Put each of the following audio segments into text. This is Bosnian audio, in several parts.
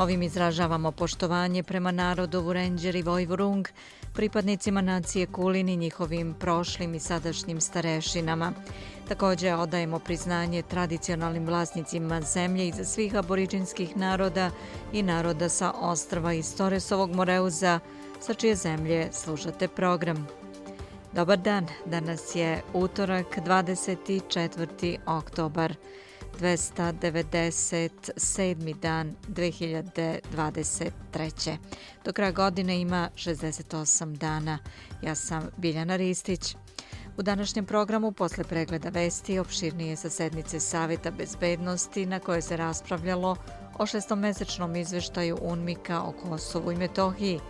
Ovim izražavamo poštovanje prema narodu Vurenđer i Vojvurung, pripadnicima nacije Kulin i njihovim prošlim i sadašnjim starešinama. Također odajemo priznanje tradicionalnim vlasnicima zemlje i za svih aboriđinskih naroda i naroda sa ostrva iz Toresovog Moreuza, sa čije zemlje slušate program. Dobar dan, danas je utorak 24. oktobar. 297. dan 2023. Do kraja godine ima 68 dana. Ja sam Biljana Ristić. U današnjem programu posle pregleda vesti opširnije sa sednice Saveta bezbednosti na koje se raspravljalo o šestomesečnom izveštaju UNMIKA o Kosovu i Metohiji.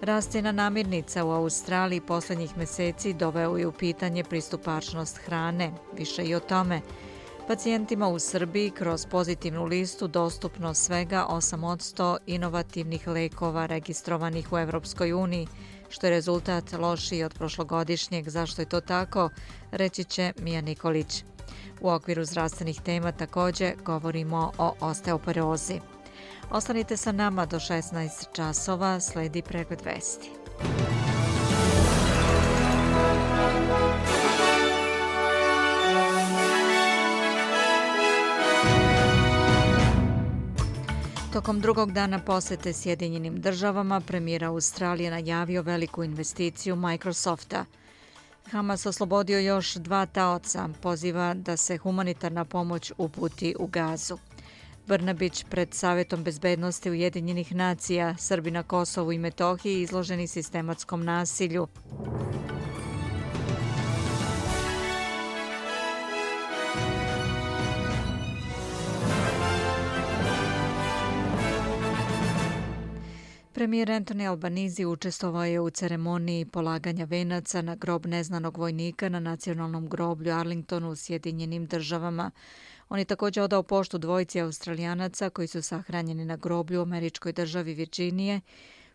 Rastina namirnica u Australiji poslednjih meseci doveo je u pitanje pristupačnost hrane. Više i o tome. Pacijentima u Srbiji kroz pozitivnu listu dostupno svega 8% inovativnih lekova registrovanih u Evropskoj uniji, što je rezultat lošiji od prošlogodišnjeg. Zašto je to tako? Reći će Mija Nikolić. U okviru zdravstvenih tema također govorimo o osteoporozi. Ostanite sa nama do 16 časova, sledi pregled vesti. Tokom drugog dana posete Sjedinjenim državama, premijera Australije najavio veliku investiciju Microsofta. Hamas oslobodio još dva taoca, poziva da se humanitarna pomoć uputi u gazu. Brnabić pred Savjetom bezbednosti Ujedinjenih nacija, Srbi na Kosovu i Metohiji izloženi sistematskom nasilju. Premijer Anthony Albanizi učestvovao je u ceremoniji polaganja venaca na grob neznanog vojnika na nacionalnom groblju Arlingtonu u Sjedinjenim državama. On je također odao poštu dvojici australijanaca koji su sahranjeni na groblju u američkoj državi Virginije,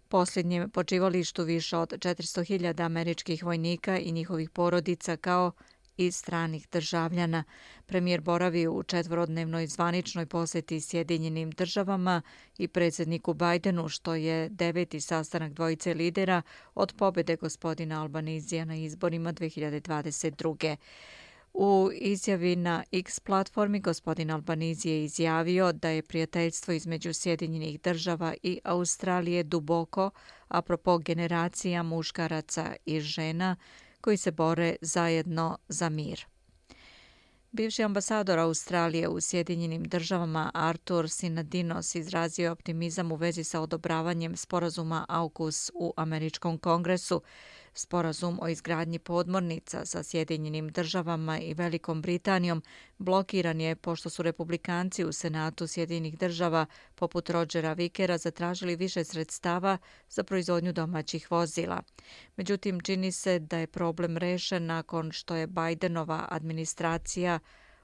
posljednjem počivalištu više od 400.000 američkih vojnika i njihovih porodica kao i stranih državljana. Premijer boravi u četvorodnevnoj zvaničnoj posjeti Sjedinjenim državama i predsjedniku Bajdenu, što je deveti sastanak dvojice lidera od pobjede gospodina Albanizija na izborima 2022. U izjavi na X platformi gospodin Albanizi je izjavio da je prijateljstvo između Sjedinjenih država i Australije duboko, apropo generacija muškaraca i žena, koji se bore zajedno za mir. Bivši ambasador Australije u Sjedinjenim državama Artur Sinadinos izrazio optimizam u vezi sa odobravanjem sporazuma AUKUS u Američkom kongresu, Sporazum o izgradnji podmornica sa Sjedinjenim državama i Velikom Britanijom blokiran je pošto su republikanci u Senatu Sjedinjenih država poput Rodgera Vikera zatražili više sredstava za proizvodnju domaćih vozila. Međutim, čini se da je problem rešen nakon što je Bidenova administracija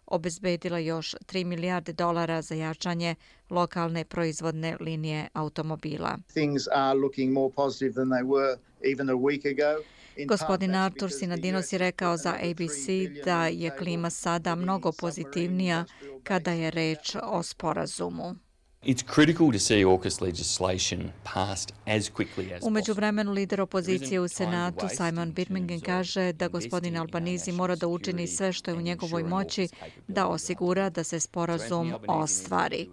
obezbedila još 3 milijarde dolara za jačanje lokalne proizvodne linije automobila. Things are looking more positive than they were even a week ago. Gospodin Artur Sinadinos je rekao za ABC da je klima sada mnogo pozitivnija kada je reč o sporazumu. U međuvremenu lider opozicije u Senatu Simon Birmingham kaže da gospodin Albanizi mora da učini sve što je u njegovoj moći da osigura da se sporazum ostvari.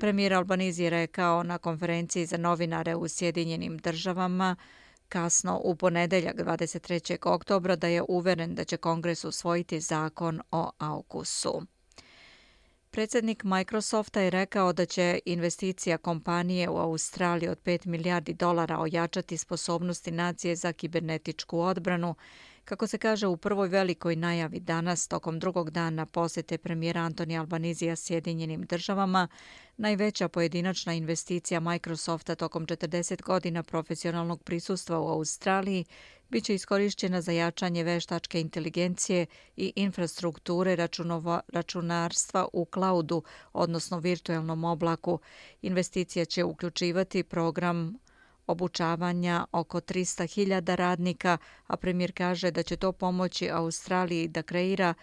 Premijer Albanizi je rekao na konferenciji za novinare u Sjedinjenim državama kasno u ponedeljak 23. oktobra da je uveren da će kongres usvojiti zakon o aukusu. Predsjednik Microsofta je rekao da će investicija kompanije u Australiji od 5 milijardi dolara ojačati sposobnosti nacije za kibernetičku odbranu. Kako se kaže u prvoj velikoj najavi danas, tokom drugog dana posjete premijera Antoni Albanizija Sjedinjenim državama, najveća pojedinačna investicija Microsofta tokom 40 godina profesionalnog prisustva u Australiji biće iskorišćena za jačanje veštačke inteligencije i infrastrukture računarstva u klaudu, odnosno virtuelnom oblaku. Investicija će uključivati program obučavanja oko 300.000 radnika, a premijer kaže da će to pomoći Australiji da kreira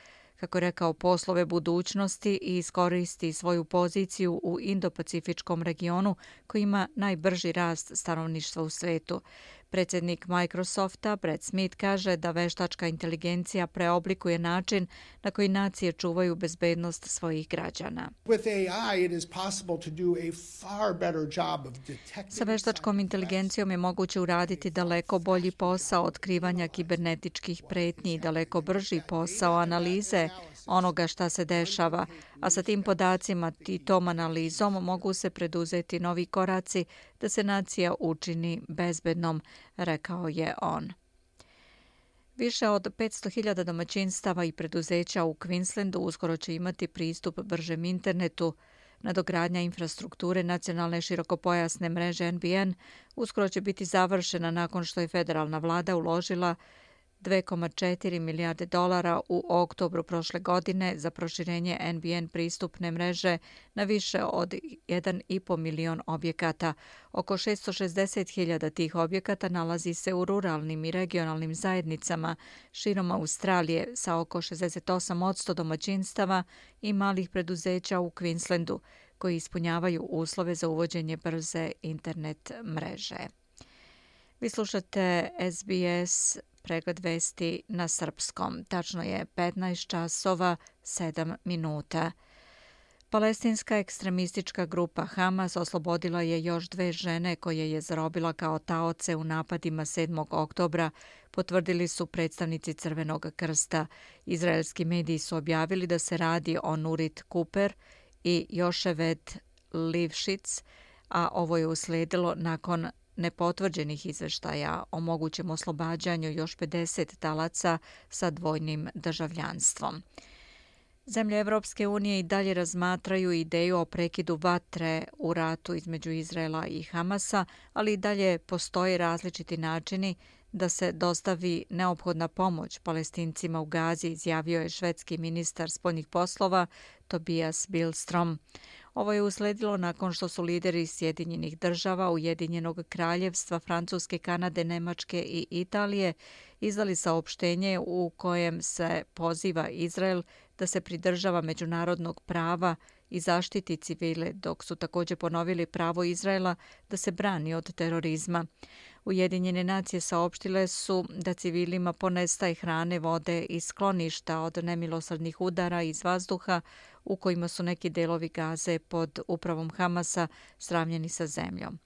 kako je rekao, poslove budućnosti i iskoristi svoju poziciju u Indo-Pacifičkom regionu koji ima najbrži rast stanovništva u svetu. Predsjednik Microsofta, Brett Smith, kaže da veštačka inteligencija preoblikuje način na koji nacije čuvaju bezbednost svojih građana. Sa veštačkom inteligencijom je moguće uraditi daleko bolji posao otkrivanja kibernetičkih pretnji i daleko brži posao analize onoga šta se dešava, a sa tim podacima i tom analizom mogu se preduzeti novi koraci da se nacija učini bezbednom, rekao je on. Više od 500.000 domaćinstava i preduzeća u Queenslandu uskoro će imati pristup bržem internetu. Nadogradnja infrastrukture nacionalne širokopojasne mreže NBN uskoro će biti završena nakon što je federalna vlada uložila 2,4 milijarde dolara u oktobru prošle godine za proširenje NBN pristupne mreže na više od 1,5 milion objekata. Oko 660.000 tih objekata nalazi se u ruralnim i regionalnim zajednicama širom Australije sa oko 68% domaćinstava i malih preduzeća u Queenslandu koji ispunjavaju uslove za uvođenje brze internet mreže. Vi slušate SBS pregled vesti na srpskom. Tačno je 15 časova 7 minuta. Palestinska ekstremistička grupa Hamas oslobodila je još dve žene koje je zarobila kao taoce u napadima 7. oktobra, potvrdili su predstavnici Crvenog krsta. Izraelski mediji su objavili da se radi o Nurit Cooper i Joševet Livšic, a ovo je usledilo nakon nepotvrđenih izveštaja o mogućem oslobađanju još 50 talaca sa dvojnim državljanstvom. Zemlje Evropske unije i dalje razmatraju ideju o prekidu vatre u ratu između Izraela i Hamasa, ali i dalje postoje različiti načini da se dostavi neophodna pomoć palestincima u Gazi, izjavio je švedski ministar spoljnih poslova Tobias Bilstrom. Ovo je usledilo nakon što su lideri Sjedinjenih država, Ujedinjenog kraljevstva, Francuske, Kanade, Nemačke i Italije izdali saopštenje u kojem se poziva Izrael da se pridržava međunarodnog prava i zaštiti civile, dok su također ponovili pravo Izraela da se brani od terorizma. Ujedinjene nacije saopštile su da civilima ponestaj hrane, vode i skloništa od nemilosrdnih udara iz vazduha u kojima su neki delovi gaze pod upravom Hamasa sravnjeni sa zemljom.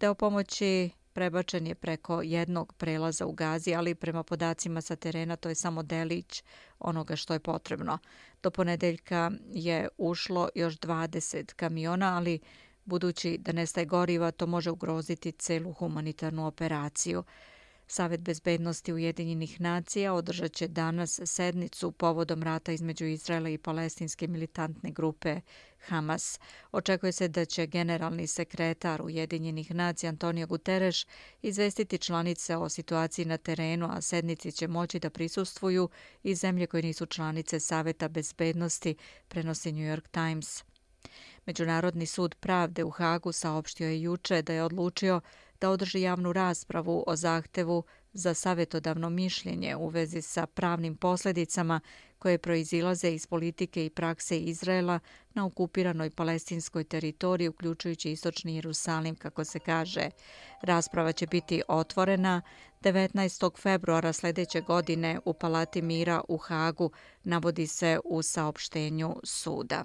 Deo pomoći prebačen je preko jednog prelaza u Gazi, ali prema podacima sa terena to je samo delić onoga što je potrebno. Do ponedeljka je ušlo još 20 kamiona, ali budući da nestaje goriva, to može ugroziti celu humanitarnu operaciju. Savet bezbednosti Ujedinjenih nacija održat će danas sednicu povodom rata između Izraela i palestinske militantne grupe Hamas. Očekuje se da će generalni sekretar Ujedinjenih nacija Antonio Guterres izvestiti članice o situaciji na terenu, a sednici će moći da prisustvuju i zemlje koje nisu članice Saveta bezbednosti, prenosi New York Times. Međunarodni sud pravde u Hagu saopštio je juče da je odlučio da održi javnu raspravu o zahtevu za savjetodavno mišljenje u vezi sa pravnim posljedicama koje proizilaze iz politike i prakse Izraela na okupiranoj palestinskoj teritoriji, uključujući istočni Jerusalim, kako se kaže. Rasprava će biti otvorena 19. februara sljedeće godine u Palati Mira u Hagu, navodi se u saopštenju suda.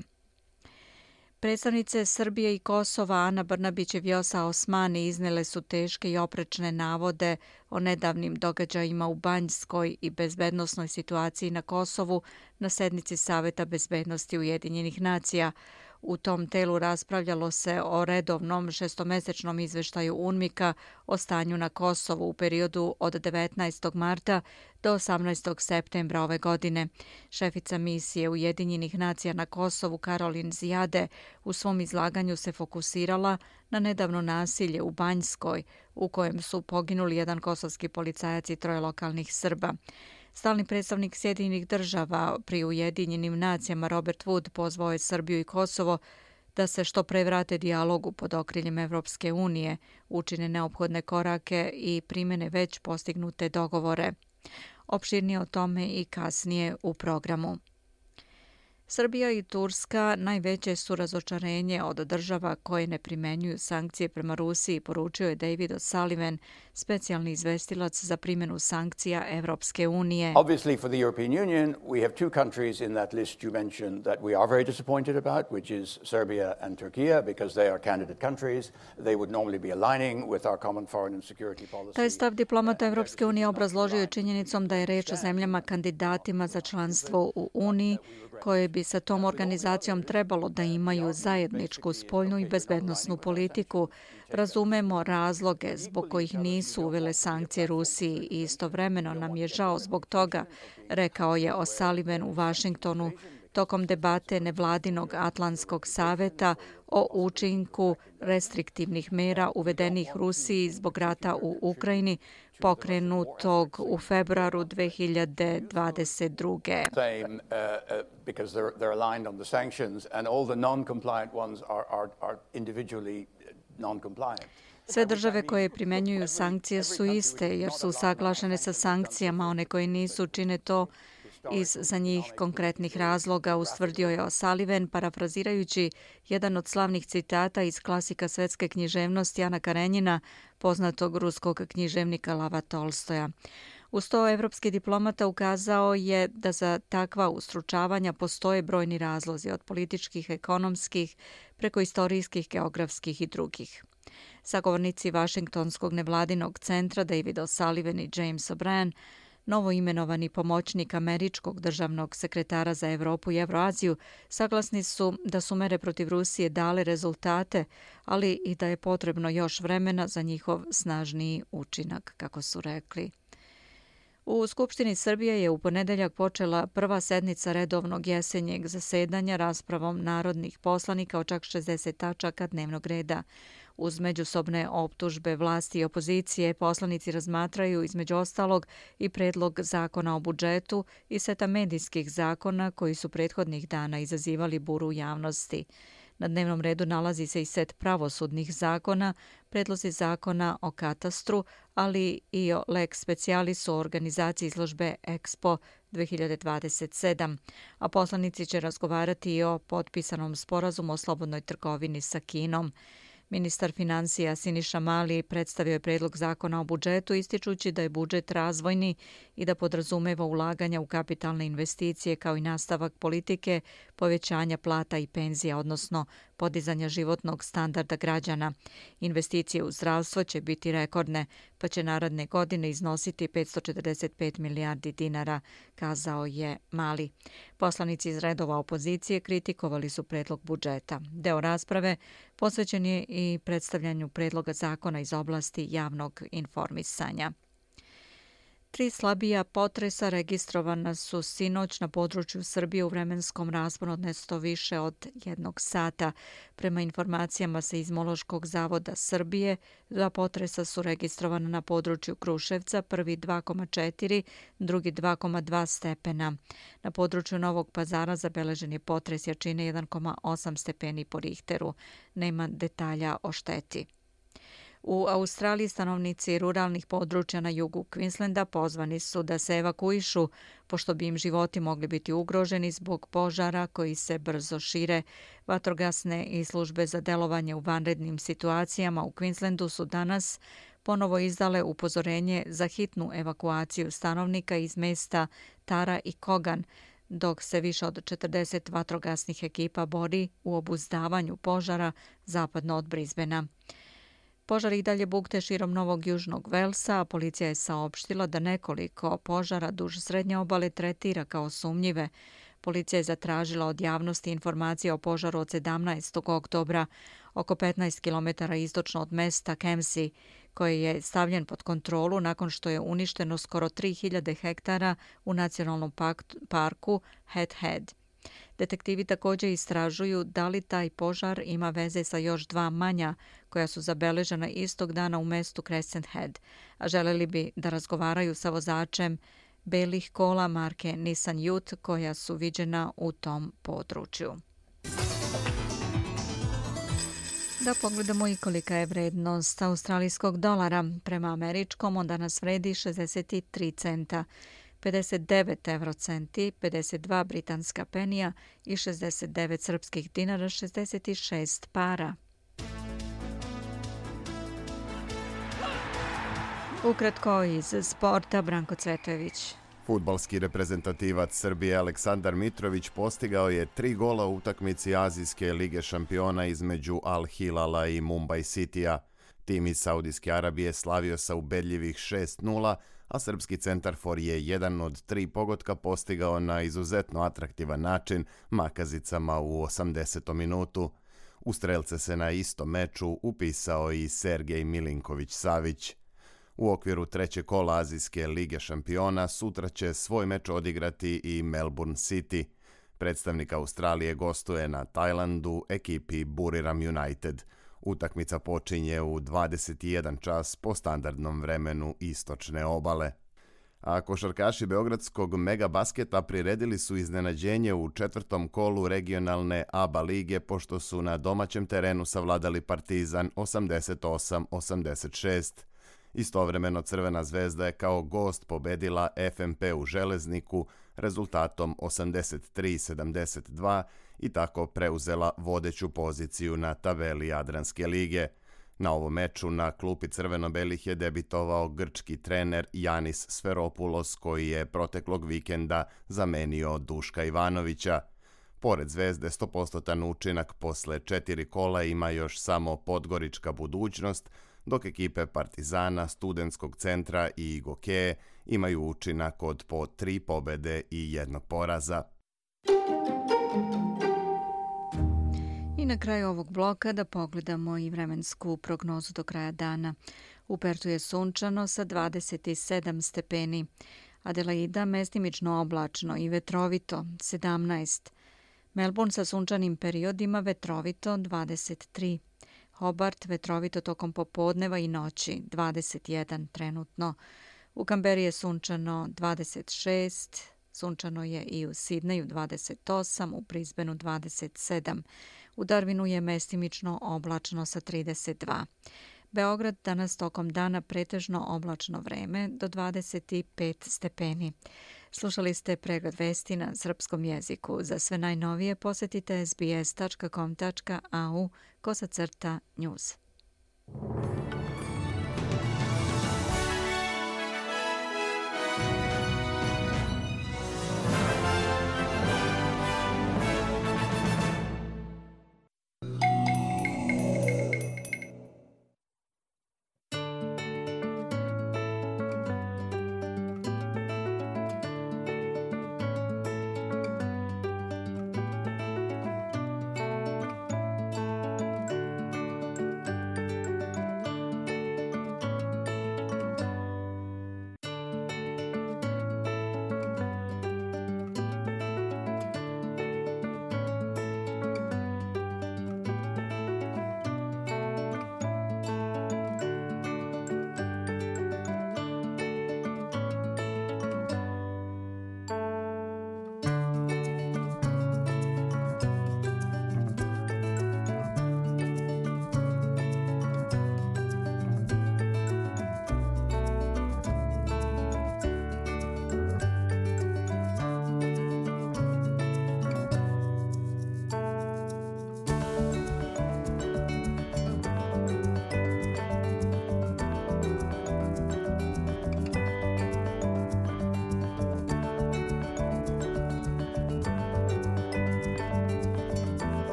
Predstavnice Srbije i Kosova Ana Brnabić i Vjosa Osmani iznele su teške i oprečne navode o nedavnim događajima u Banjskoj i bezbednostnoj situaciji na Kosovu na sednici Saveta bezbednosti Ujedinjenih nacija. U tom telu raspravljalo se o redovnom šestomesečnom izveštaju UNMIKA o stanju na Kosovu u periodu od 19. marta do 18. septembra ove godine. Šefica misije Ujedinjenih nacija na Kosovu Karolin Zijade u svom izlaganju se fokusirala na nedavno nasilje u Banjskoj u kojem su poginuli jedan kosovski policajac i troje lokalnih Srba. Stalni predstavnik Sjedinjenih država pri Ujedinjenim nacijama Robert Wood pozvao je Srbiju i Kosovo da se što pre vrate dijalogu pod okriljem Evropske unije, učine neophodne korake i primene već postignute dogovore. Opširnije o tome i kasnije u programu. Srbija i Turska najveće su razočarenje od država koje ne primenjuju sankcije prema Rusiji, poručio je David O'Sullivan, specijalni izvestilac za primjenu sankcija Evropske unije. Obviously for the European Union, we have two countries in that list you mentioned that we are very disappointed about, which is Serbia and Turkey, because they are candidate countries. They would normally be aligning with our common foreign and security policy. Taj stav diplomata Evropske unije obrazložio je činjenicom da je reč o zemljama kandidatima za članstvo u Uniji, koje bi sa tom organizacijom trebalo da imaju zajedničku spoljnu i bezbednostnu politiku. Razumemo razloge zbog kojih nisu uvele sankcije Rusiji i istovremeno nam je žao zbog toga, rekao je O'Sullivan u Vašingtonu tokom debate nevladinog Atlantskog saveta o učinku restriktivnih mera uvedenih Rusiji zbog rata u Ukrajini pokrenutog u februaru 2022. Sve države koje primenjuju sankcije su iste jer su saglašene sa sankcijama, one koje nisu čine to iz za njih konkretnih razloga, ustvrdio je O'Sullivan, parafrazirajući jedan od slavnih citata iz klasika svetske književnosti Ana Karenjina, poznatog ruskog književnika Lava Tolstoja. Uz to, evropski diplomata ukazao je da za takva ustručavanja postoje brojni razlozi od političkih, ekonomskih, preko istorijskih, geografskih i drugih. Sagovornici Vašingtonskog nevladinog centra David O'Sullivan i James O'Brien novo imenovani pomoćnik američkog državnog sekretara za Evropu i Evroaziju, saglasni su da su mere protiv Rusije dale rezultate, ali i da je potrebno još vremena za njihov snažniji učinak, kako su rekli. U Skupštini Srbije je u ponedeljak počela prva sednica redovnog jesenjeg zasedanja raspravom narodnih poslanika o čak 60 tačaka dnevnog reda. Uz međusobne optužbe vlasti i opozicije, poslanici razmatraju između ostalog i predlog zakona o budžetu i seta medijskih zakona koji su prethodnih dana izazivali buru javnosti. Na dnevnom redu nalazi se i set pravosudnih zakona, predlozi zakona o katastru, ali i o lex specialis o organizaciji izložbe Expo 2027. A poslanici će razgovarati i o potpisanom sporazumu o slobodnoj trgovini sa Kinom. Ministar financija Siniša Mali predstavio je predlog zakona o budžetu ističući da je budžet razvojni i da podrazumeva ulaganja u kapitalne investicije kao i nastavak politike povećanja plata i penzija, odnosno podizanja životnog standarda građana. Investicije u zdravstvo će biti rekordne, pa će naradne godine iznositi 545 milijardi dinara, kazao je Mali. Poslanici iz redova opozicije kritikovali su predlog budžeta. Deo rasprave posvećen je i predstavljanju predloga zakona iz oblasti javnog informisanja. Tri slabija potresa registrovana su sinoć na području Srbije u vremenskom rasponu od nesto više od jednog sata. Prema informacijama sa Izmološkog zavoda Srbije, dva potresa su registrovana na području Kruševca, prvi 2,4, drugi 2,2 stepena. Na području Novog pazara zabeležen je potres jačine 1,8 stepeni po Richteru. Nema detalja o šteti. U Australiji stanovnici ruralnih područja na jugu Queenslanda pozvani su da se evakuišu, pošto bi im životi mogli biti ugroženi zbog požara koji se brzo šire. Vatrogasne i službe za delovanje u vanrednim situacijama u Queenslandu su danas ponovo izdale upozorenje za hitnu evakuaciju stanovnika iz mesta Tara i Kogan, dok se više od 40 vatrogasnih ekipa bori u obuzdavanju požara zapadno od Brisbena. Požar i dalje bukte širom Novog Južnog Velsa, a policija je saopštila da nekoliko požara duž srednje obale tretira kao sumnjive. Policija je zatražila od javnosti informacije o požaru od 17. oktobra oko 15 km istočno od mesta Kemsi, koji je stavljen pod kontrolu nakon što je uništeno skoro 3000 hektara u nacionalnom parku Head Head. Detektivi također istražuju da li taj požar ima veze sa još dva manja koja su zabeležena istog dana u mestu Crescent Head, a želeli bi da razgovaraju sa vozačem belih kola marke Nissan Youth koja su viđena u tom području. Da pogledamo i kolika je vrednost australijskog dolara. Prema američkom on danas vredi 63 centa. 59 eurocenti, 52 britanska penija i 69 srpskih dinara, 66 para. Ukratko iz sporta Branko Cvetojević. Futbalski reprezentativac Srbije Aleksandar Mitrović postigao je tri gola u utakmici Azijske lige šampiona između Al Hilala i Mumbai Citya. Tim iz Saudijske Arabije slavio sa ubedljivih 6-0, a srpski centarfor je jedan od tri pogotka postigao na izuzetno atraktivan način makazicama u 80. minutu. U strelce se na istom meču upisao i Sergej Milinković-Savić. U okviru treće kola Azijske lige šampiona sutra će svoj meč odigrati i Melbourne City. Predstavnik Australije gostuje na Tajlandu ekipi Buriram United. Utakmica počinje u 21 čas po standardnom vremenu istočne obale. A košarkaši Beogradskog mega basketa priredili su iznenađenje u četvrtom kolu regionalne ABA lige pošto su na domaćem terenu savladali Partizan 88-86. Istovremeno Crvena zvezda je kao gost pobedila FMP u Železniku rezultatom 83-72 i tako preuzela vodeću poziciju na tabeli Jadranske lige. Na ovom meču na klupi Crveno-Belih je debitovao grčki trener Janis Sferopulos koji je proteklog vikenda zamenio Duška Ivanovića. Pored zvezde 100% učinak posle četiri kola ima još samo Podgorička budućnost, dok ekipe Partizana, Studenskog centra i Gokeje imaju učinak od po tri pobede i jednog poraza. I na kraju ovog bloka da pogledamo i vremensku prognozu do kraja dana. U Pertu je sunčano sa 27 stepeni. Adelaida mestimično oblačno i vetrovito 17. Melbourne sa sunčanim periodima vetrovito 23. Hobart vetrovito tokom popodneva i noći 21 trenutno. U Kamberi je sunčano 26, sunčano je i u Sidneju 28, u Prizbenu 27. U Darwinu je mestimično oblačno sa 32. Beograd danas tokom dana pretežno oblačno vreme do 25 stepeni. Slušali ste pregled vesti na srpskom jeziku. Za sve najnovije posetite sbs.com.au kosacrta news.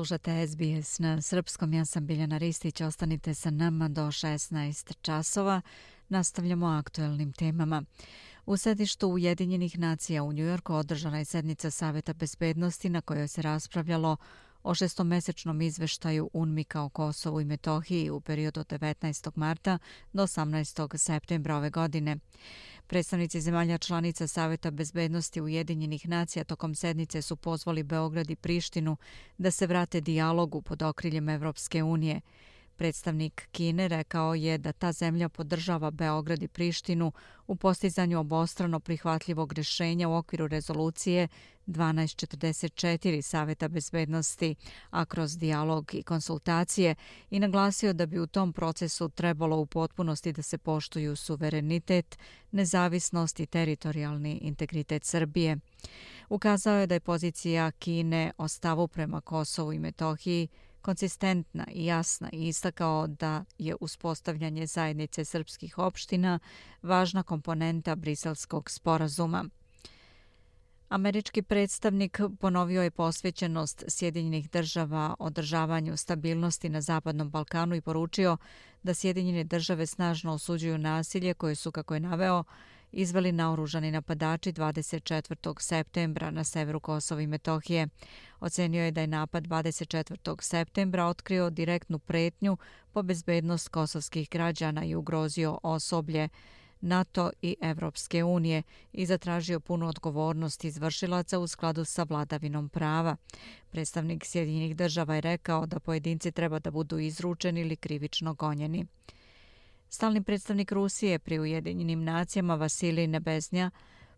Slušate SBS na srpskom, ja sam Biljana Ristić, ostanite sa nama do 16 časova. Nastavljamo aktuelnim temama. U sedištu Ujedinjenih nacija u Njujorku održana je sednica Saveta bezbednosti na kojoj se raspravljalo o šestomesečnom izveštaju UNMIKA o Kosovu i Metohiji u periodu od 19. marta do 18. septembra ove godine. Predstavnici zemalja članica Saveta bezbednosti Ujedinjenih nacija tokom sednice su pozvali Beograd i Prištinu da se vrate dijalogu pod okriljem Evropske unije. Predstavnik Kine rekao je da ta zemlja podržava Beograd i Prištinu u postizanju obostrano prihvatljivog rešenja u okviru rezolucije 1244 Saveta bezbednosti, a kroz dijalog i konsultacije i naglasio da bi u tom procesu trebalo u potpunosti da se poštuju suverenitet, nezavisnost i teritorijalni integritet Srbije. Ukazao je da je pozicija Kine o stavu prema Kosovu i Metohiji konsistentna i jasna i istakao da je uspostavljanje zajednice srpskih opština važna komponenta briselskog sporazuma. Američki predstavnik ponovio je posvećenost Sjedinjenih država održavanju stabilnosti na Zapadnom Balkanu i poručio da Sjedinjene države snažno osuđuju nasilje koje su, kako je naveo, izveli naoružani napadači 24. septembra na severu Kosova i Metohije. Ocenio je da je napad 24. septembra otkrio direktnu pretnju po bezbednost kosovskih građana i ugrozio osoblje NATO i Evropske unije i zatražio punu odgovornost izvršilaca u skladu sa vladavinom prava. Predstavnik Sjedinjenih država je rekao da pojedinci treba da budu izručeni ili krivično gonjeni. Stalni predstavnik Rusije pri Ujedinjenim nacijama Vasilij Nebeznja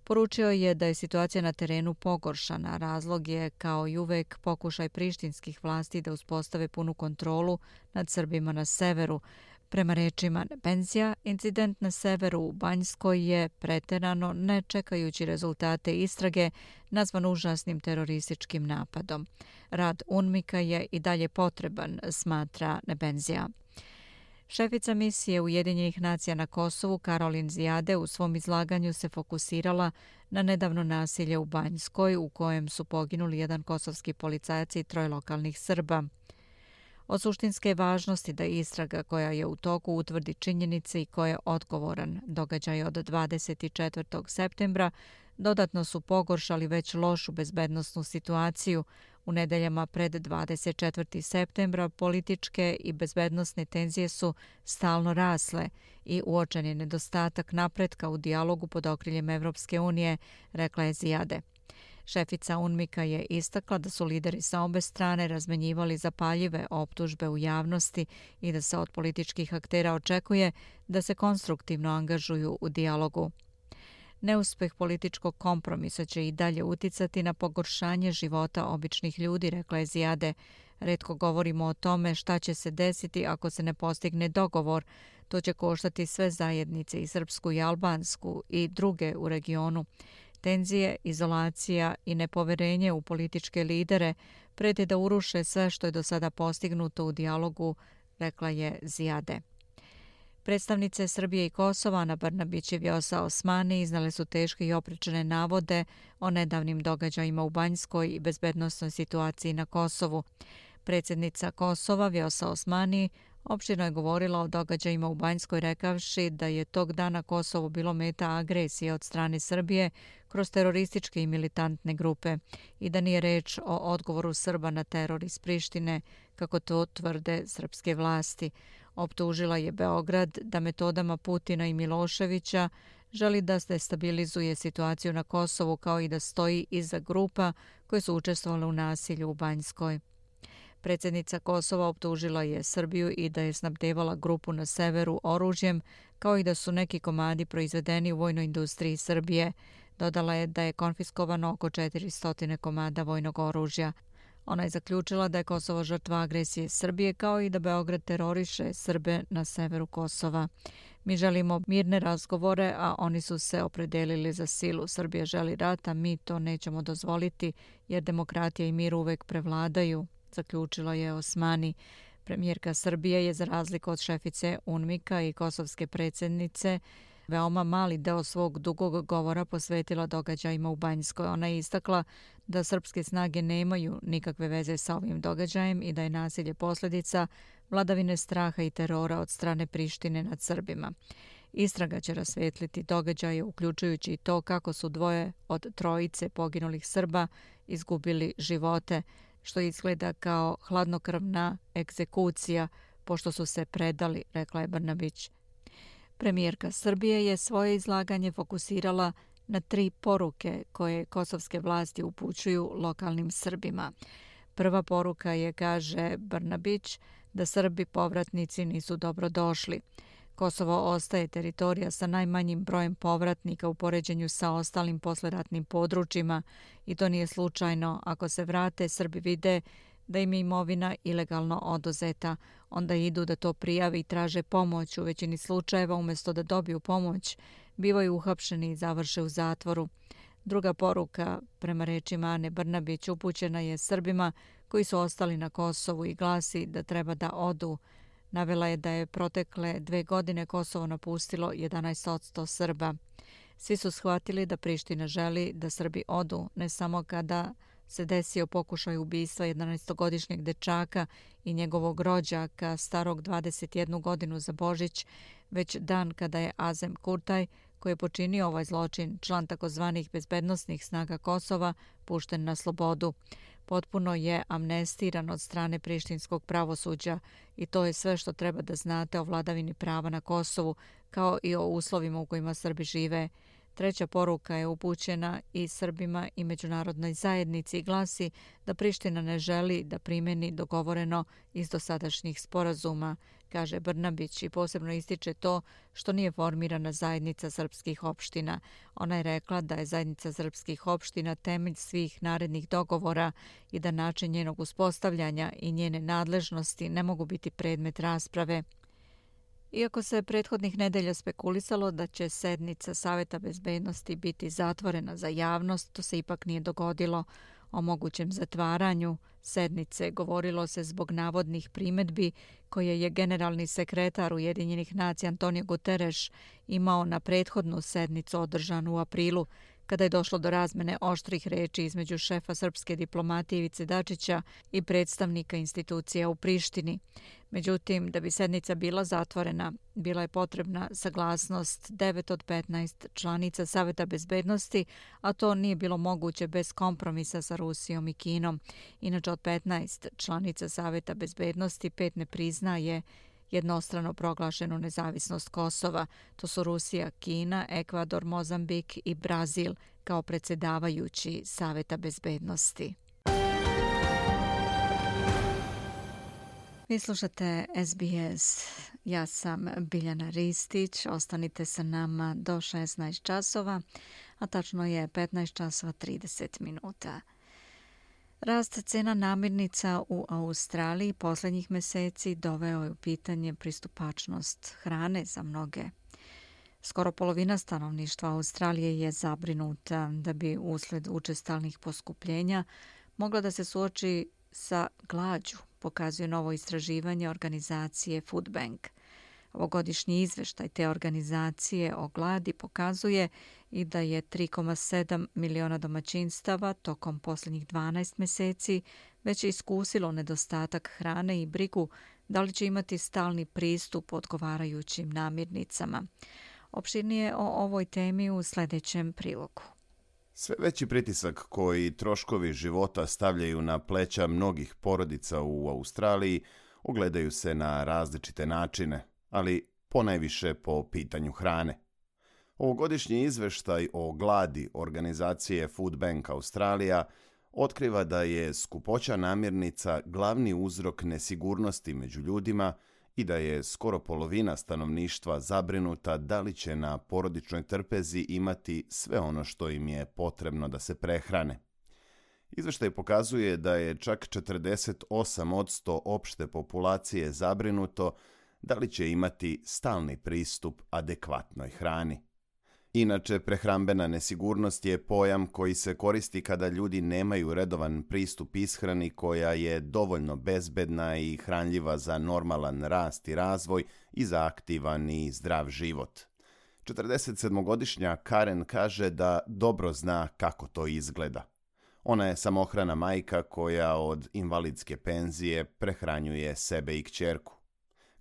poručio je da je situacija na terenu pogoršana. Razlog je, kao i uvek, pokušaj prištinskih vlasti da uspostave punu kontrolu nad Srbima na severu. Prema rečima Nebenzija, incident na severu u Banjskoj je preterano, ne čekajući rezultate istrage, nazvan užasnim terorističkim napadom. Rad UNMIKA je i dalje potreban, smatra Nebenzija. Šefica misije Ujedinjenih nacija na Kosovu, Karolin Zijade, u svom izlaganju se fokusirala na nedavno nasilje u Banjskoj, u kojem su poginuli jedan kosovski policajac i troj lokalnih Srba. Od suštinske važnosti da istraga koja je u toku utvrdi činjenice i ko je odgovoran događaj od 24. septembra dodatno su pogoršali već lošu bezbednostnu situaciju, U nedeljama pred 24. septembra političke i bezbednostne tenzije su stalno rasle i uočen je nedostatak napretka u dijalogu pod okriljem Evropske unije, rekla je Zijade. Šefica Unmika je istakla da su lideri sa obe strane razmenjivali zapaljive optužbe u javnosti i da se od političkih aktera očekuje da se konstruktivno angažuju u dijalogu. Neuspeh političkog kompromisa će i dalje uticati na pogoršanje života običnih ljudi, rekla je Zijade. Redko govorimo o tome šta će se desiti ako se ne postigne dogovor. To će koštati sve zajednice i srpsku i albansku i druge u regionu. Tenzije, izolacija i nepoverenje u političke lidere prete da uruše sve što je do sada postignuto u dijalogu, rekla je Zijade. Predstavnice Srbije i Kosova na Brnabić i Vjosa Osmani iznale su teške i opričane navode o nedavnim događajima u Banjskoj i bezbednostnoj situaciji na Kosovu. Predsjednica Kosova Vjosa Osmani opštino je govorila o događajima u Banjskoj rekavši da je tog dana Kosovo bilo meta agresije od strane Srbije kroz terorističke i militantne grupe i da nije reč o odgovoru Srba na teror iz Prištine, kako to tvrde srpske vlasti. Optužila je Beograd da metodama Putina i Miloševića želi da se stabilizuje situaciju na Kosovu kao i da stoji iza grupa koje su učestvovali u nasilju u Banjskoj. Predsjednica Kosova optužila je Srbiju i da je snabdevala grupu na severu oružjem, kao i da su neki komadi proizvedeni u vojnoj industriji Srbije. Dodala je da je konfiskovano oko 400 komada vojnog oružja. Ona je zaključila da je Kosovo žrtva agresije Srbije kao i da Beograd teroriše Srbe na severu Kosova. Mi želimo mirne razgovore, a oni su se opredelili za silu. Srbija želi rata, mi to nećemo dozvoliti jer demokratija i mir uvek prevladaju, zaključila je Osmani. Premijerka Srbije je za razliku od šefice UNMIKA i kosovske predsjednice veoma mali deo svog dugog govora posvetila događajima u Banjskoj. Ona je istakla da srpske snage nemaju nikakve veze sa ovim događajem i da je nasilje posljedica vladavine straha i terora od strane Prištine nad Srbima. Istraga će rasvetliti događaje, uključujući i to kako su dvoje od trojice poginulih Srba izgubili živote, što izgleda kao hladnokrvna egzekucija, pošto su se predali, rekla je Brnabić. Premijerka Srbije je svoje izlaganje fokusirala na tri poruke koje kosovske vlasti upućuju lokalnim Srbima. Prva poruka je, kaže Brnabić, da Srbi povratnici nisu dobro došli. Kosovo ostaje teritorija sa najmanjim brojem povratnika u poređenju sa ostalim posleratnim područjima i to nije slučajno. Ako se vrate, Srbi vide da im je imovina ilegalno oduzeta. Onda idu da to prijave i traže pomoć. U većini slučajeva, umjesto da dobiju pomoć, bivaju uhapšeni i završe u zatvoru. Druga poruka, prema rečima Ane Brnabić, upućena je Srbima koji su ostali na Kosovu i glasi da treba da odu. Navela je da je protekle dve godine Kosovo napustilo 11% Srba. Svi su shvatili da Priština želi da Srbi odu, ne samo kada se desio pokušaj ubistva 11-godišnjeg dečaka i njegovog rođaka starog 21 godinu za Božić, već dan kada je Azem Kurtaj, koji je počinio ovaj zločin, član takozvanih bezbednostnih snaga Kosova, pušten na slobodu. Potpuno je amnestiran od strane prištinskog pravosuđa i to je sve što treba da znate o vladavini prava na Kosovu, kao i o uslovima u kojima Srbi žive. Treća poruka je upućena i Srbima i međunarodnoj zajednici i glasi da Priština ne želi da primeni dogovoreno iz dosadašnjih sporazuma, kaže Brnabić i posebno ističe to što nije formirana zajednica srpskih opština. Ona je rekla da je zajednica srpskih opština temelj svih narednih dogovora i da način njenog uspostavljanja i njene nadležnosti ne mogu biti predmet rasprave. Iako se prethodnih nedelja spekulisalo da će sednica Saveta bezbednosti biti zatvorena za javnost, to se ipak nije dogodilo. O mogućem zatvaranju sednice govorilo se zbog navodnih primetbi koje je generalni sekretar Ujedinjenih nacija Antonio Guterres imao na prethodnu sednicu održanu u aprilu kada je došlo do razmene oštrih reči između šefa srpske diplomatije Ivice Dačića i predstavnika institucija u Prištini. Međutim, da bi sednica bila zatvorena, bila je potrebna saglasnost 9 od 15 članica Saveta bezbednosti, a to nije bilo moguće bez kompromisa sa Rusijom i Kinom. Inače, od 15 članica Saveta bezbednosti, pet ne priznaje jednostrano proglašenu nezavisnost Kosova. To su Rusija, Kina, Ekvador, Mozambik i Brazil kao predsjedavajući Saveta bezbednosti. Vi slušate SBS. Ja sam Biljana Ristić. Ostanite sa nama do 16 časova, a tačno je 15 časova 30 minuta. Rast cena namirnica u Australiji poslednjih meseci doveo je u pitanje pristupačnost hrane za mnoge. Skoro polovina stanovništva Australije je zabrinuta da bi usled učestalnih poskupljenja mogla da se suoči sa glađu, pokazuje novo istraživanje organizacije Food Bank – Ovogodišnji izveštaj te organizacije o gladi pokazuje i da je 3,7 miliona domaćinstava tokom posljednjih 12 meseci već iskusilo nedostatak hrane i brigu da li će imati stalni pristup odgovarajućim namirnicama. Opširnije o ovoj temi u sljedećem prilogu. Sve veći pritisak koji troškovi života stavljaju na pleća mnogih porodica u Australiji ogledaju se na različite načine – ali ponajviše po pitanju hrane. Ovogodišnji izveštaj o gladi organizacije Food Bank Australija otkriva da je skupoća namirnica glavni uzrok nesigurnosti među ljudima i da je skoro polovina stanovništva zabrinuta da li će na porodičnoj trpezi imati sve ono što im je potrebno da se prehrane. Izveštaj pokazuje da je čak 48% opšte populacije zabrinuto da li će imati stalni pristup adekvatnoj hrani. Inače, prehrambena nesigurnost je pojam koji se koristi kada ljudi nemaju redovan pristup ishrani koja je dovoljno bezbedna i hranljiva za normalan rast i razvoj i za aktivan i zdrav život. 47-godišnja Karen kaže da dobro zna kako to izgleda. Ona je samohrana majka koja od invalidske penzije prehranjuje sebe i kćerku.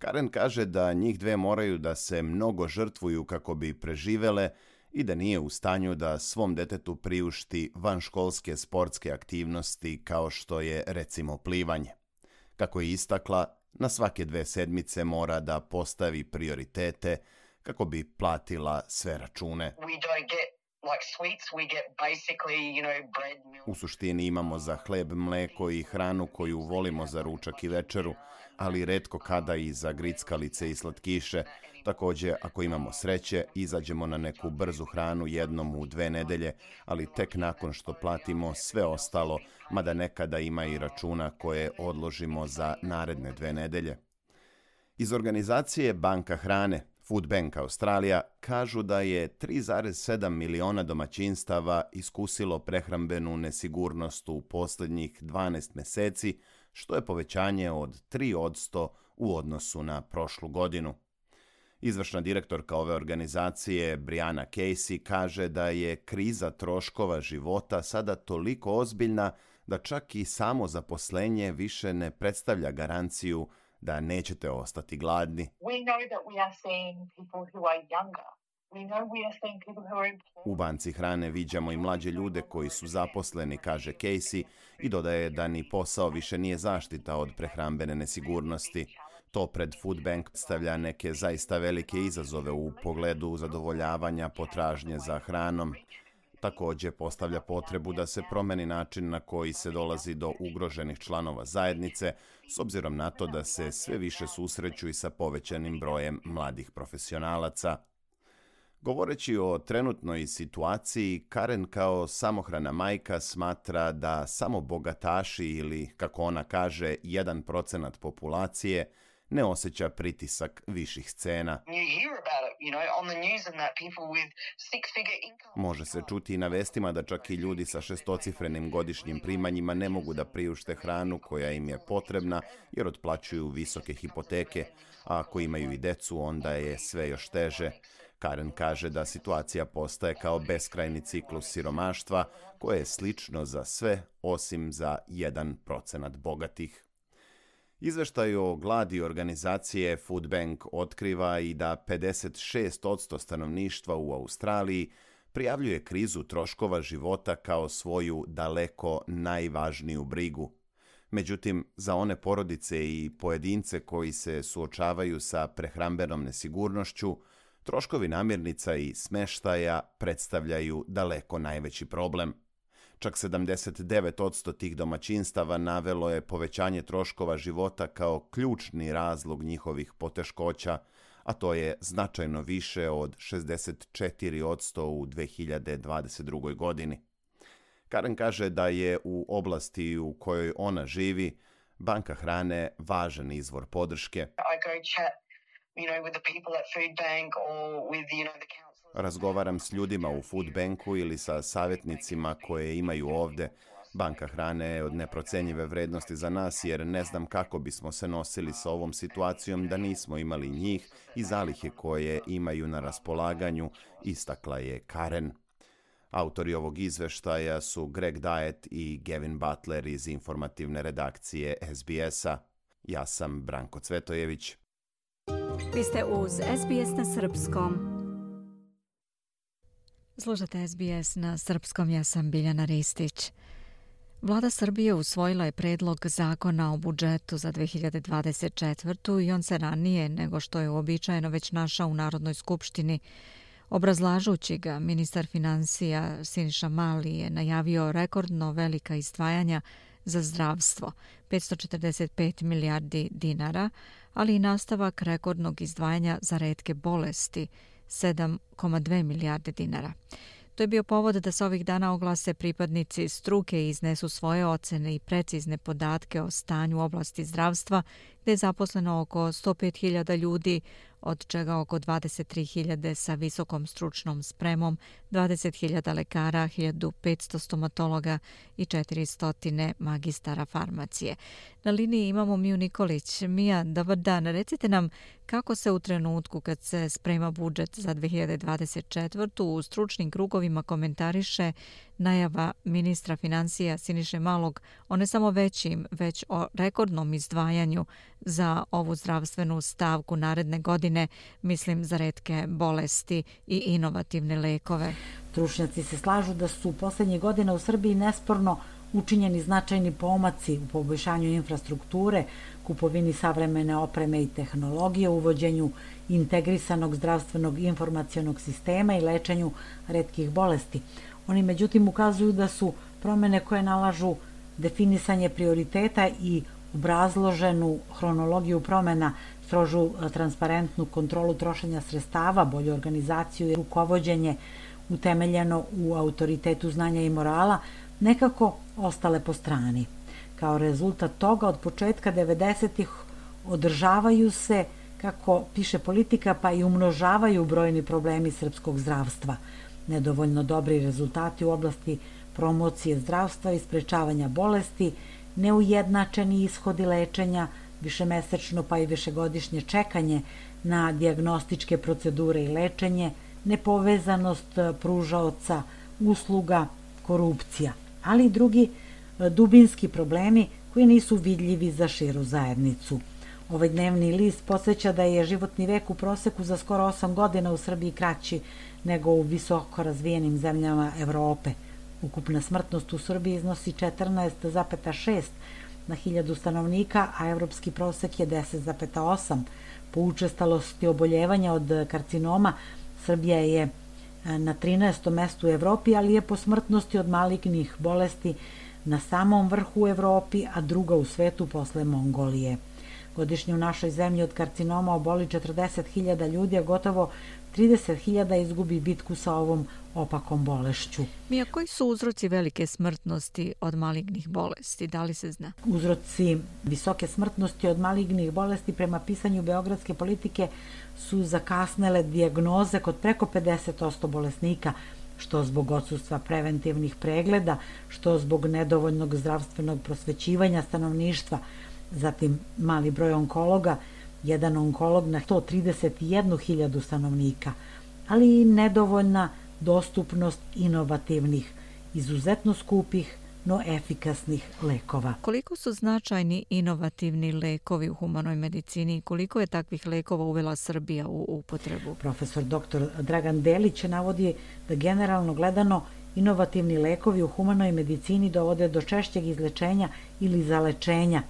Karen kaže da njih dve moraju da se mnogo žrtvuju kako bi preživele i da nije u stanju da svom detetu priušti vanškolske sportske aktivnosti kao što je recimo plivanje. Kako je istakla, na svake dve sedmice mora da postavi prioritete kako bi platila sve račune. U suštini imamo za hleb, mleko i hranu koju volimo za ručak i večeru, ali redko kada i za grickalice i slatkiše. Takođe, ako imamo sreće, izađemo na neku brzu hranu jednom u dve nedelje, ali tek nakon što platimo sve ostalo, mada nekada ima i računa koje odložimo za naredne dve nedelje. Iz organizacije Banka hrane Food Bank Australija kažu da je 3,7 miliona domaćinstava iskusilo prehrambenu nesigurnost u posljednjih 12 meseci, što je povećanje od 3% u odnosu na prošlu godinu. Izvršna direktorka ove organizacije, Brianna Casey, kaže da je kriza troškova života sada toliko ozbiljna da čak i samo zaposlenje više ne predstavlja garanciju da nećete ostati gladni. U banci hrane viđamo i mlađe ljude koji su zaposleni, kaže Casey, i dodaje da ni posao više nije zaštita od prehrambene nesigurnosti. To pred Food Bank stavlja neke zaista velike izazove u pogledu zadovoljavanja potražnje za hranom. Takođe postavlja potrebu da se promeni način na koji se dolazi do ugroženih članova zajednice, s obzirom na to da se sve više susreću i sa povećanim brojem mladih profesionalaca. Govoreći o trenutnoj situaciji, Karen kao samohrana majka smatra da samo bogataši ili, kako ona kaže, jedan procenat populacije ne osjeća pritisak viših scena. Može se čuti i na vestima da čak i ljudi sa šestocifrenim godišnjim primanjima ne mogu da priušte hranu koja im je potrebna jer otplaćuju visoke hipoteke, a ako imaju i decu onda je sve još teže. Karen kaže da situacija postaje kao beskrajni ciklus siromaštva koje je slično za sve osim za jedan procenat bogatih. Izveštaj o gladi organizacije Food Bank otkriva i da 56% stanovništva u Australiji prijavljuje krizu troškova života kao svoju daleko najvažniju brigu. Međutim, za one porodice i pojedince koji se suočavaju sa prehrambenom nesigurnošću, troškovi namirnica i smeštaja predstavljaju daleko najveći problem – Čak 79% tih domaćinstava navelo je povećanje troškova života kao ključni razlog njihovih poteškoća, a to je značajno više od 64% u 2022. godini. Karen kaže da je u oblasti u kojoj ona živi banka hrane važan izvor podrške. I go check you know, with the people at Food Bank or with, you know, the council razgovaram s ljudima u food banku ili sa savjetnicima koje imaju ovde. Banka hrane je od neprocenjive vrednosti za nas jer ne znam kako bismo se nosili sa ovom situacijom da nismo imali njih i zalihe koje imaju na raspolaganju, istakla je Karen. Autori ovog izveštaja su Greg Diet i Gavin Butler iz informativne redakcije SBS-a. Ja sam Branko Cvetojević. Vi ste uz SBS na Srpskom. Slušate SBS na srpskom, ja sam Biljana Ristić. Vlada Srbije usvojila je predlog zakona o budžetu za 2024. i on se ranije nego što je uobičajeno već našao u Narodnoj skupštini. Obrazlažući ga, ministar financija Siniša Mali je najavio rekordno velika izdvajanja za zdravstvo, 545 milijardi dinara, ali i nastavak rekordnog izdvajanja za redke bolesti – 7,2 milijarde dinara. To je bio povod da se ovih dana oglase pripadnici struke i iznesu svoje ocene i precizne podatke o stanju u oblasti zdravstva, gde je zaposleno oko 105.000 ljudi, od čega oko 23.000 sa visokom stručnom spremom, 20.000 lekara, 1.500 stomatologa i 400 magistara farmacije. Na liniji imamo Miju Nikolić. Mija, dobar dan. Recite nam kako se u trenutku kad se sprema budžet za 2024. u stručnim krugovima komentariše najava ministra financija Siniše Malog o ne samo većim, već o rekordnom izdvajanju za ovu zdravstvenu stavku naredne godine, mislim za redke bolesti i inovativne lekove. Stručnjaci se slažu da su poslednje posljednje godine u Srbiji nesporno učinjeni značajni pomaci u poboljšanju infrastrukture, kupovini savremene opreme i tehnologije, uvođenju integrisanog zdravstvenog informacijonog sistema i lečenju redkih bolesti. Oni međutim ukazuju da su promene koje nalažu definisanje prioriteta i obrazloženu hronologiju promena, strožu e, transparentnu kontrolu trošenja sredstava, bolju organizaciju i rukovođenje utemeljeno u autoritetu znanja i morala, nekako ostale po strani. Kao rezultat toga, od početka 90-ih održavaju se, kako piše politika, pa i umnožavaju brojni problemi srpskog zdravstva. Nedovoljno dobri rezultati u oblasti promocije zdravstva i sprečavanja bolesti, neujednačeni ishodi lečenja, višemesečno pa i višegodišnje čekanje na diagnostičke procedure i lečenje, nepovezanost pružaoca, usluga, korupcija, ali i drugi e, dubinski problemi koji nisu vidljivi za širu zajednicu. Ovaj dnevni list posveća da je životni vek u proseku za skoro 8 godina u Srbiji kraći nego u visoko razvijenim zemljama Evrope. Ukupna smrtnost u Srbiji iznosi 14,6 na hiljadu stanovnika, a evropski prosek je 10,8. Po učestalosti oboljevanja od karcinoma, Srbija je e, na 13. mestu u Evropi, ali je po smrtnosti od malignih bolesti na samom vrhu u Evropi, a druga u svetu posle Mongolije. Godišnje u našoj zemlji od karcinoma oboli 40.000 ljudi, a gotovo 30.000 izgubi bitku sa ovom opakom bolešću. Mija, koji su uzroci velike smrtnosti od malignih bolesti? Da li se zna? Uzroci visoke smrtnosti od malignih bolesti prema pisanju beogradske politike su zakasnele dijagnoze kod preko 50% bolesnika, što zbog odsustva preventivnih pregleda, što zbog nedovoljnog zdravstvenog prosvećivanja stanovništva, zatim mali broj onkologa, jedan onkolog na 131.000 stanovnika, ali i nedovoljna dostupnost inovativnih, izuzetno skupih, no efikasnih lekova. Koliko su značajni inovativni lekovi u humanoj medicini i koliko je takvih lekova uvela Srbija u upotrebu? Profesor dr. Dragan Delić navodi da generalno gledano inovativni lekovi u humanoj medicini dovode do češćeg izlečenja ili zalečenja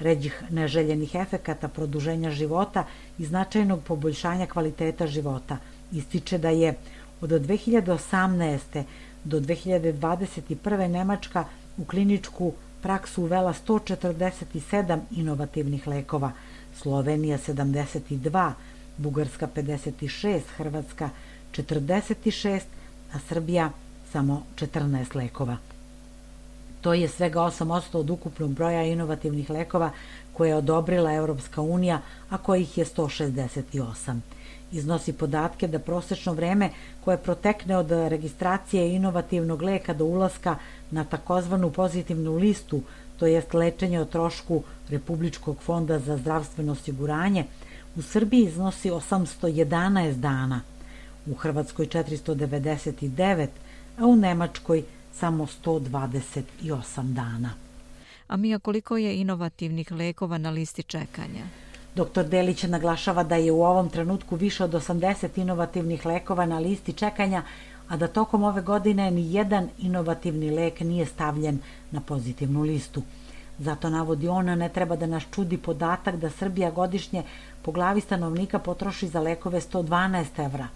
ređih neželjenih efekata produženja života i značajnog poboljšanja kvaliteta života. Ističe da je od 2018. do 2021. Nemačka u kliničku praksu uvela 147 inovativnih lekova, Slovenija 72, Bugarska 56, Hrvatska 46, a Srbija samo 14 lekova. To je svega 8% od ukupnog broja inovativnih lekova koje je odobrila Evropska unija, a kojih je 168. Iznosi podatke da prosečno vreme koje protekne od registracije inovativnog leka do ulaska na takozvanu pozitivnu listu, to jest lečenje o trošku Republičkog fonda za zdravstveno osiguranje, u Srbiji iznosi 811 dana, u Hrvatskoj 499, a u Nemačkoj samo 128 dana. A Mija, koliko je inovativnih lekova na listi čekanja? Dr. Delić naglašava da je u ovom trenutku više od 80 inovativnih lekova na listi čekanja, a da tokom ove godine ni jedan inovativni lek nije stavljen na pozitivnu listu. Zato navodi ona ne treba da nas čudi podatak da Srbija godišnje po glavi stanovnika potroši za lekove 112 evra,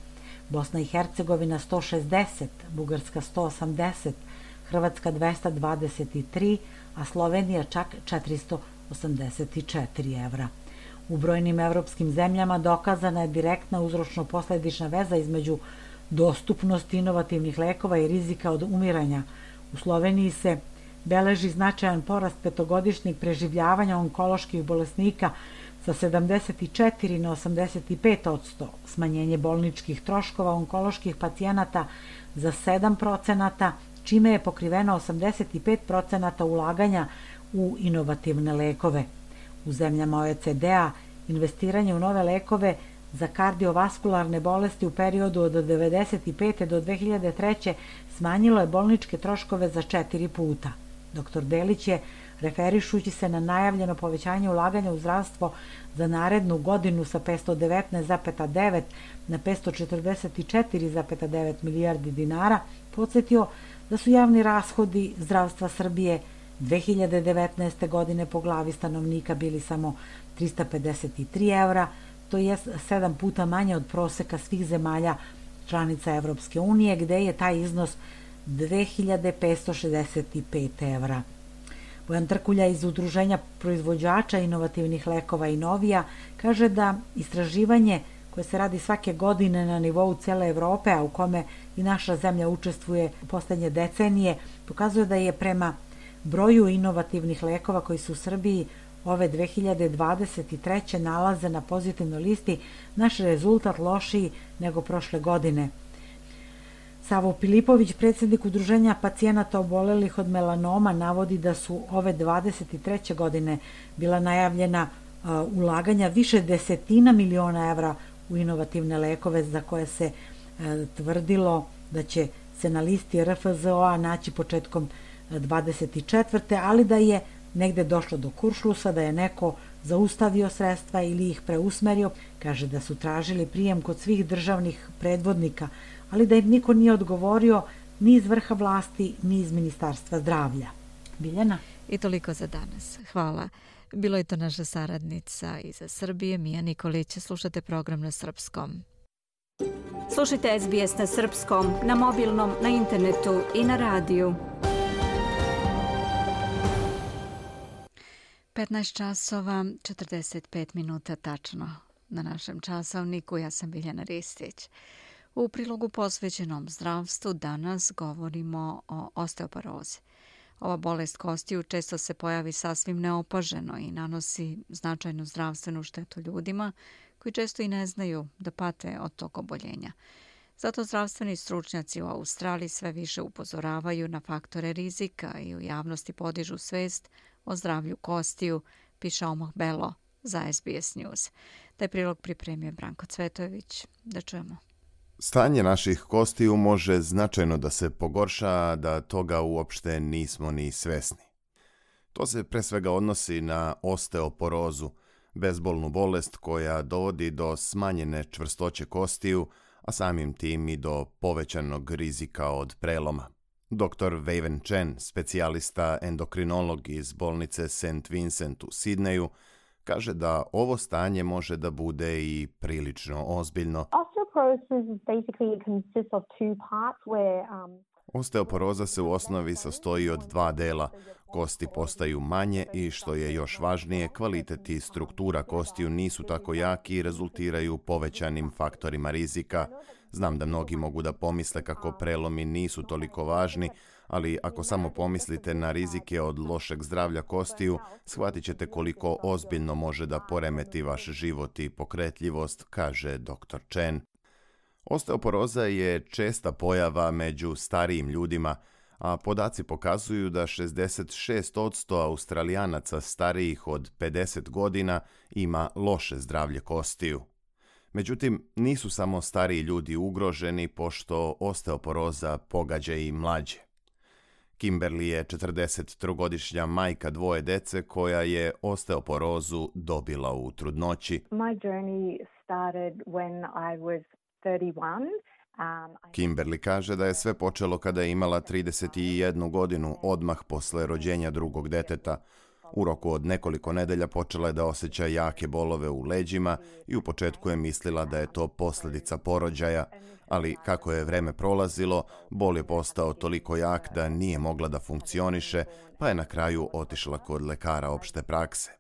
Bosna i Hercegovina 160, Bugarska 180, Hrvatska 223, a Slovenija čak 484 evra. U brojnim evropskim zemljama dokazana je direktna uzročno-posledična veza između dostupnosti inovativnih lekova i rizika od umiranja. U Sloveniji se beleži značajan porast petogodišnjeg preživljavanja onkoloških bolesnika sa 74 na 85 odsto, smanjenje bolničkih troškova onkoloških pacijenata za 7 procenata, čime je pokriveno 85% ulaganja u inovativne lekove. U zemljama OECD-a investiranje u nove lekove za kardiovaskularne bolesti u periodu od 1995. do 2003. smanjilo je bolničke troškove za četiri puta. Dr. Delić je, referišući se na najavljeno povećanje ulaganja u zdravstvo za narednu godinu sa 519,9 na 544,9 milijardi dinara, podsjetio da su javni rashodi zdravstva Srbije 2019. godine po glavi stanovnika bili samo 353 evra, to je sedam puta manje od proseka svih zemalja članica Evropske unije, gde je taj iznos 2565 evra. Bojan Trkulja iz Udruženja proizvođača inovativnih lekova i novija kaže da istraživanje koje se radi svake godine na nivou cele Evrope, a u kome i naša zemlja učestvuje u poslednje decenije, pokazuje da je prema broju inovativnih lekova koji su u Srbiji ove 2023. nalaze na pozitivnoj listi naš rezultat lošiji nego prošle godine. Savo Pilipović, predsjednik udruženja pacijenata obolelih od melanoma, navodi da su ove 23. godine bila najavljena uh, ulaganja više desetina miliona evra u inovativne lekove za koje se e, tvrdilo da će se na listi RFZO-a naći početkom e, 24. ali da je negde došlo do kuršlusa, da je neko zaustavio sredstva ili ih preusmerio, kaže da su tražili prijem kod svih državnih predvodnika, ali da im niko nije odgovorio ni iz vrha vlasti, ni iz Ministarstva zdravlja. Biljana? I toliko za danas. Hvala. Bilo je to naša saradnica iz Srbije, Mija Nikolić. Slušate program na srpskom. Slušajte SBS na srpskom, na mobilnom, na internetu i na radiju. 15 časova, 45 minuta tačno na našem časovniku. Ja sam Biljana Ristić. U prilogu posvećenom zdravstvu danas govorimo o osteoporozi. Ova bolest kostiju često se pojavi sasvim neopaženo i nanosi značajnu zdravstvenu štetu ljudima koji često i ne znaju da pate od tog oboljenja. Zato zdravstveni stručnjaci u Australiji sve više upozoravaju na faktore rizika i u javnosti podižu svest o zdravlju kostiju, piše Omoh Belo za SBS News. Taj prilog pripremio Branko Cvetojević. Da čujemo. Stanje naših kostiju može značajno da se pogorša, da toga uopšte nismo ni svesni. To se pre svega odnosi na osteoporozu, bezbolnu bolest koja dovodi do smanjene čvrstoće kostiju, a samim tim i do povećanog rizika od preloma. Dr. Waven Chen, specijalista endokrinolog iz bolnice St. Vincent u Sidneju, kaže da ovo stanje može da bude i prilično ozbiljno. Osteoporoza se u osnovi sastoji od dva dela. Kosti postaju manje i, što je još važnije, kvalitet i struktura kostiju nisu tako jaki i rezultiraju povećanim faktorima rizika, Znam da mnogi mogu da pomisle kako prelomi nisu toliko važni, ali ako samo pomislite na rizike od lošeg zdravlja kostiju, shvatit ćete koliko ozbiljno može da poremeti vaš život i pokretljivost, kaže dr. Chen. Osteoporoza je česta pojava među starijim ljudima, a podaci pokazuju da 66% australijanaca starijih od 50 godina ima loše zdravlje kostiju. Međutim, nisu samo stariji ljudi ugroženi pošto osteoporoza pogađa i mlađe. Kimberly je 43-godišnja majka dvoje dece koja je osteoporozu dobila u trudnoći. My journey started when I was Um, Kimberly kaže da je sve počelo kada je imala 31 godinu odmah posle rođenja drugog deteta. U roku od nekoliko nedelja počela je da osjeća jake bolove u leđima i u početku je mislila da je to posljedica porođaja, ali kako je vreme prolazilo, bol je postao toliko jak da nije mogla da funkcioniše, pa je na kraju otišla kod lekara opšte prakse.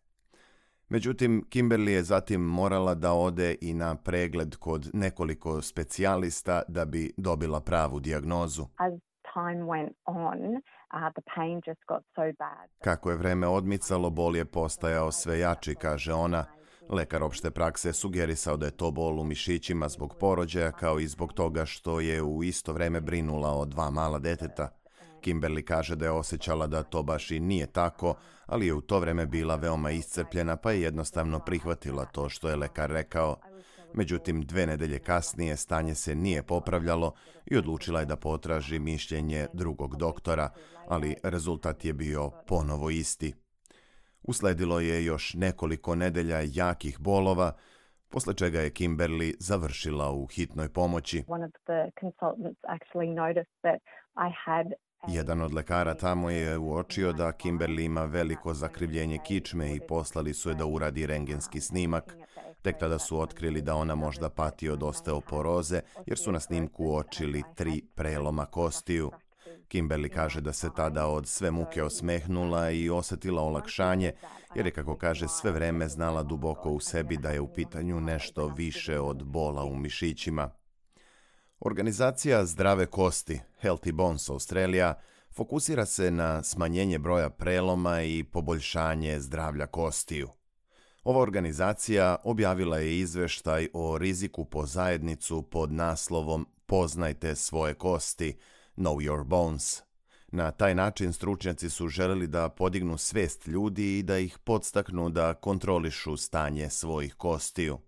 Međutim, Kimberly je zatim morala da ode i na pregled kod nekoliko specijalista da bi dobila pravu dijagnozu. On, Kako je vreme odmicalo, bol je postajao sve jači, kaže ona. Lekar opšte prakse sugerisao da je to bol u mišićima zbog porođaja kao i zbog toga što je u isto vreme brinula o dva mala deteta. Kimberly kaže da je osjećala da to baš i nije tako, ali je u to vreme bila veoma iscrpljena pa je jednostavno prihvatila to što je lekar rekao. Međutim, dve nedelje kasnije stanje se nije popravljalo i odlučila je da potraži mišljenje drugog doktora, ali rezultat je bio ponovo isti. Usledilo je još nekoliko nedelja jakih bolova, posle čega je Kimberly završila u hitnoj pomoći. Jedan od lekara tamo je uočio da Kimberly ima veliko zakrivljenje kičme i poslali su je da uradi rengenski snimak. Tek tada su otkrili da ona možda pati od osteoporoze, jer su na snimku uočili tri preloma kostiju. Kimberly kaže da se tada od sve muke osmehnula i osetila olakšanje, jer je, kako kaže, sve vreme znala duboko u sebi da je u pitanju nešto više od bola u mišićima. Organizacija Zdrave kosti, Healthy Bones Australia, fokusira se na smanjenje broja preloma i poboljšanje zdravlja kostiju. Ova organizacija objavila je izveštaj o riziku po zajednicu pod naslovom Poznajte svoje kosti, Know Your Bones. Na taj način stručnjaci su želeli da podignu svest ljudi i da ih podstaknu da kontrolišu stanje svojih kostiju.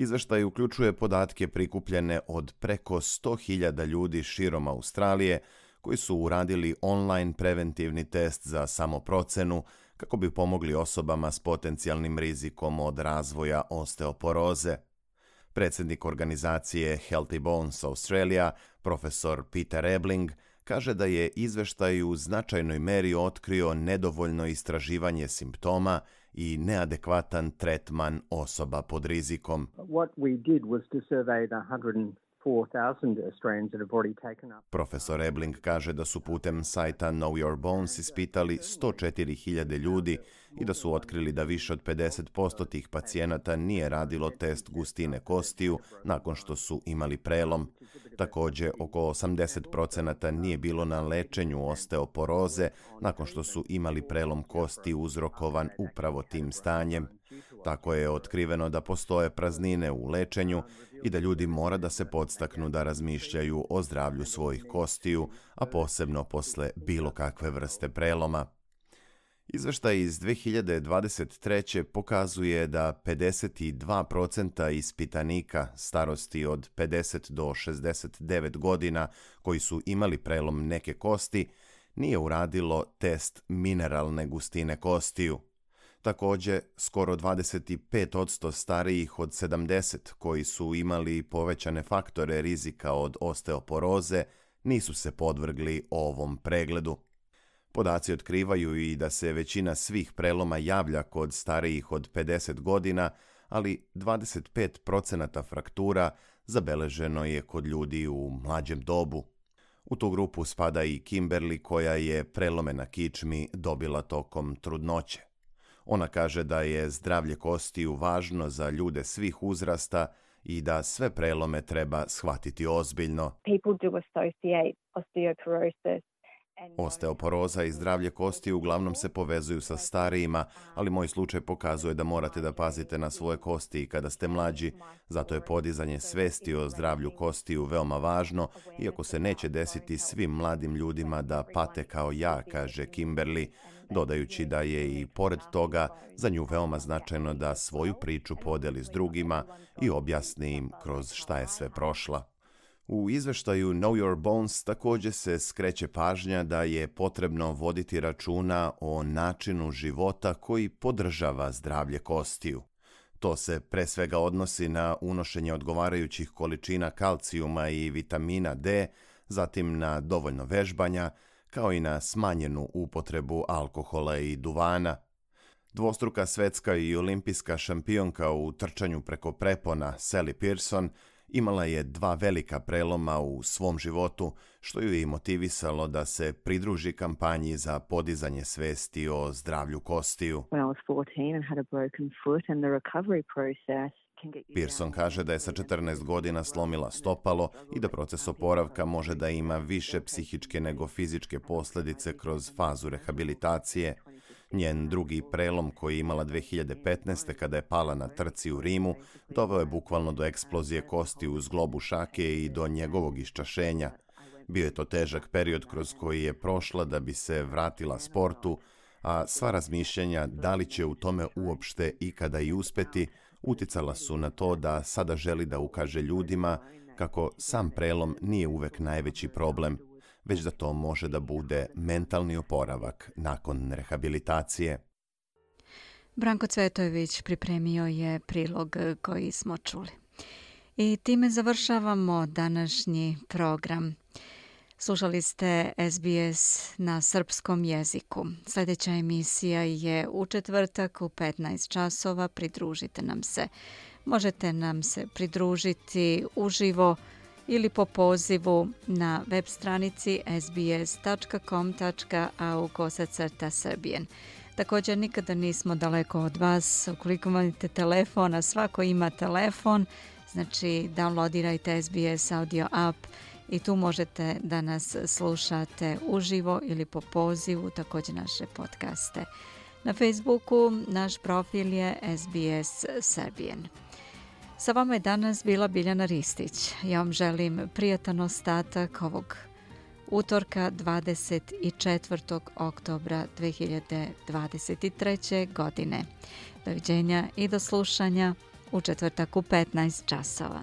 Izveštaj uključuje podatke prikupljene od preko 100.000 ljudi širom Australije koji su uradili online preventivni test za samoprocenu kako bi pomogli osobama s potencijalnim rizikom od razvoja osteoporoze. Predsjednik organizacije Healthy Bones Australia, profesor Peter Ebling, kaže da je izveštaj u značajnoj meri otkrio nedovoljno istraživanje simptoma i neadekvatan tretman osoba pod rizikom. What we did was to survey the Profesor Ebling kaže da su putem sajta Know Your Bones ispitali 104.000 ljudi i da su otkrili da više od 50% tih pacijenata nije radilo test gustine kostiju nakon što su imali prelom. Također, oko 80% nije bilo na lečenju osteoporoze nakon što su imali prelom kosti uzrokovan upravo tim stanjem. Tako je otkriveno da postoje praznine u lečenju i da ljudi mora da se podstaknu da razmišljaju o zdravlju svojih kostiju, a posebno posle bilo kakve vrste preloma. Izveštaj iz 2023. pokazuje da 52% ispitanika starosti od 50 do 69 godina koji su imali prelom neke kosti nije uradilo test mineralne gustine kostiju. Takođe, skoro 25% starijih od 70 koji su imali povećane faktore rizika od osteoporoze nisu se podvrgli ovom pregledu. Podaci otkrivaju i da se većina svih preloma javlja kod starijih od 50 godina, ali 25% fraktura zabeleženo je kod ljudi u mlađem dobu. U tu grupu spada i Kimberly koja je prelome na kičmi dobila tokom trudnoće. Ona kaže da je zdravlje kostiju važno za ljude svih uzrasta i da sve prelome treba shvatiti ozbiljno. Osteoporoza i zdravlje kosti uglavnom se povezuju sa starijima, ali moj slučaj pokazuje da morate da pazite na svoje kosti i kada ste mlađi. Zato je podizanje svesti o zdravlju kostiju veoma važno, iako se neće desiti svim mladim ljudima da pate kao ja, kaže Kimberly dodajući da je i pored toga za nju veoma značajno da svoju priču podeli s drugima i objasni im kroz šta je sve prošla. U izveštaju Know Your Bones također se skreće pažnja da je potrebno voditi računa o načinu života koji podržava zdravlje kostiju. To se pre svega odnosi na unošenje odgovarajućih količina kalcijuma i vitamina D, zatim na dovoljno vežbanja, kao i na smanjenu upotrebu alkohola i duvana. Dvostruka svetska i olimpijska šampionka u trčanju preko prepona Sally Pearson imala je dva velika preloma u svom životu, što ju je motivisalo da se pridruži kampanji za podizanje svesti o zdravlju kostiju. When I was 14 and had a broken foot and the recovery process Pearson kaže da je sa 14 godina slomila stopalo i da proces oporavka može da ima više psihičke nego fizičke posljedice kroz fazu rehabilitacije. Njen drugi prelom koji je imala 2015. kada je pala na trci u Rimu, doveo je bukvalno do eksplozije kosti uz globu šake i do njegovog iščašenja. Bio je to težak period kroz koji je prošla da bi se vratila sportu, a sva razmišljanja da li će u tome uopšte ikada i uspeti, uticala su na to da sada želi da ukaže ljudima kako sam prelom nije uvek najveći problem, već da to može da bude mentalni oporavak nakon rehabilitacije. Branko Cvetojević pripremio je prilog koji smo čuli. I time završavamo današnji program. Slušali ste SBS na srpskom jeziku. Sljedeća emisija je u četvrtak u 15 časova. Pridružite nam se. Možete nam se pridružiti uživo ili po pozivu na web stranici sbs.com.au kosacrta srbijen. Također nikada nismo daleko od vas. Ukoliko imate telefon, a svako ima telefon, znači downloadirajte SBS audio app i tu možete da nas slušate uživo ili po pozivu, također naše podcaste. Na Facebooku naš profil je SBS Serbian. Sa vama je danas bila Biljana Ristić. Ja vam želim prijatan ostatak ovog utorka 24. oktobra 2023. godine. Doviđenja i do slušanja u četvrtak u 15 časova.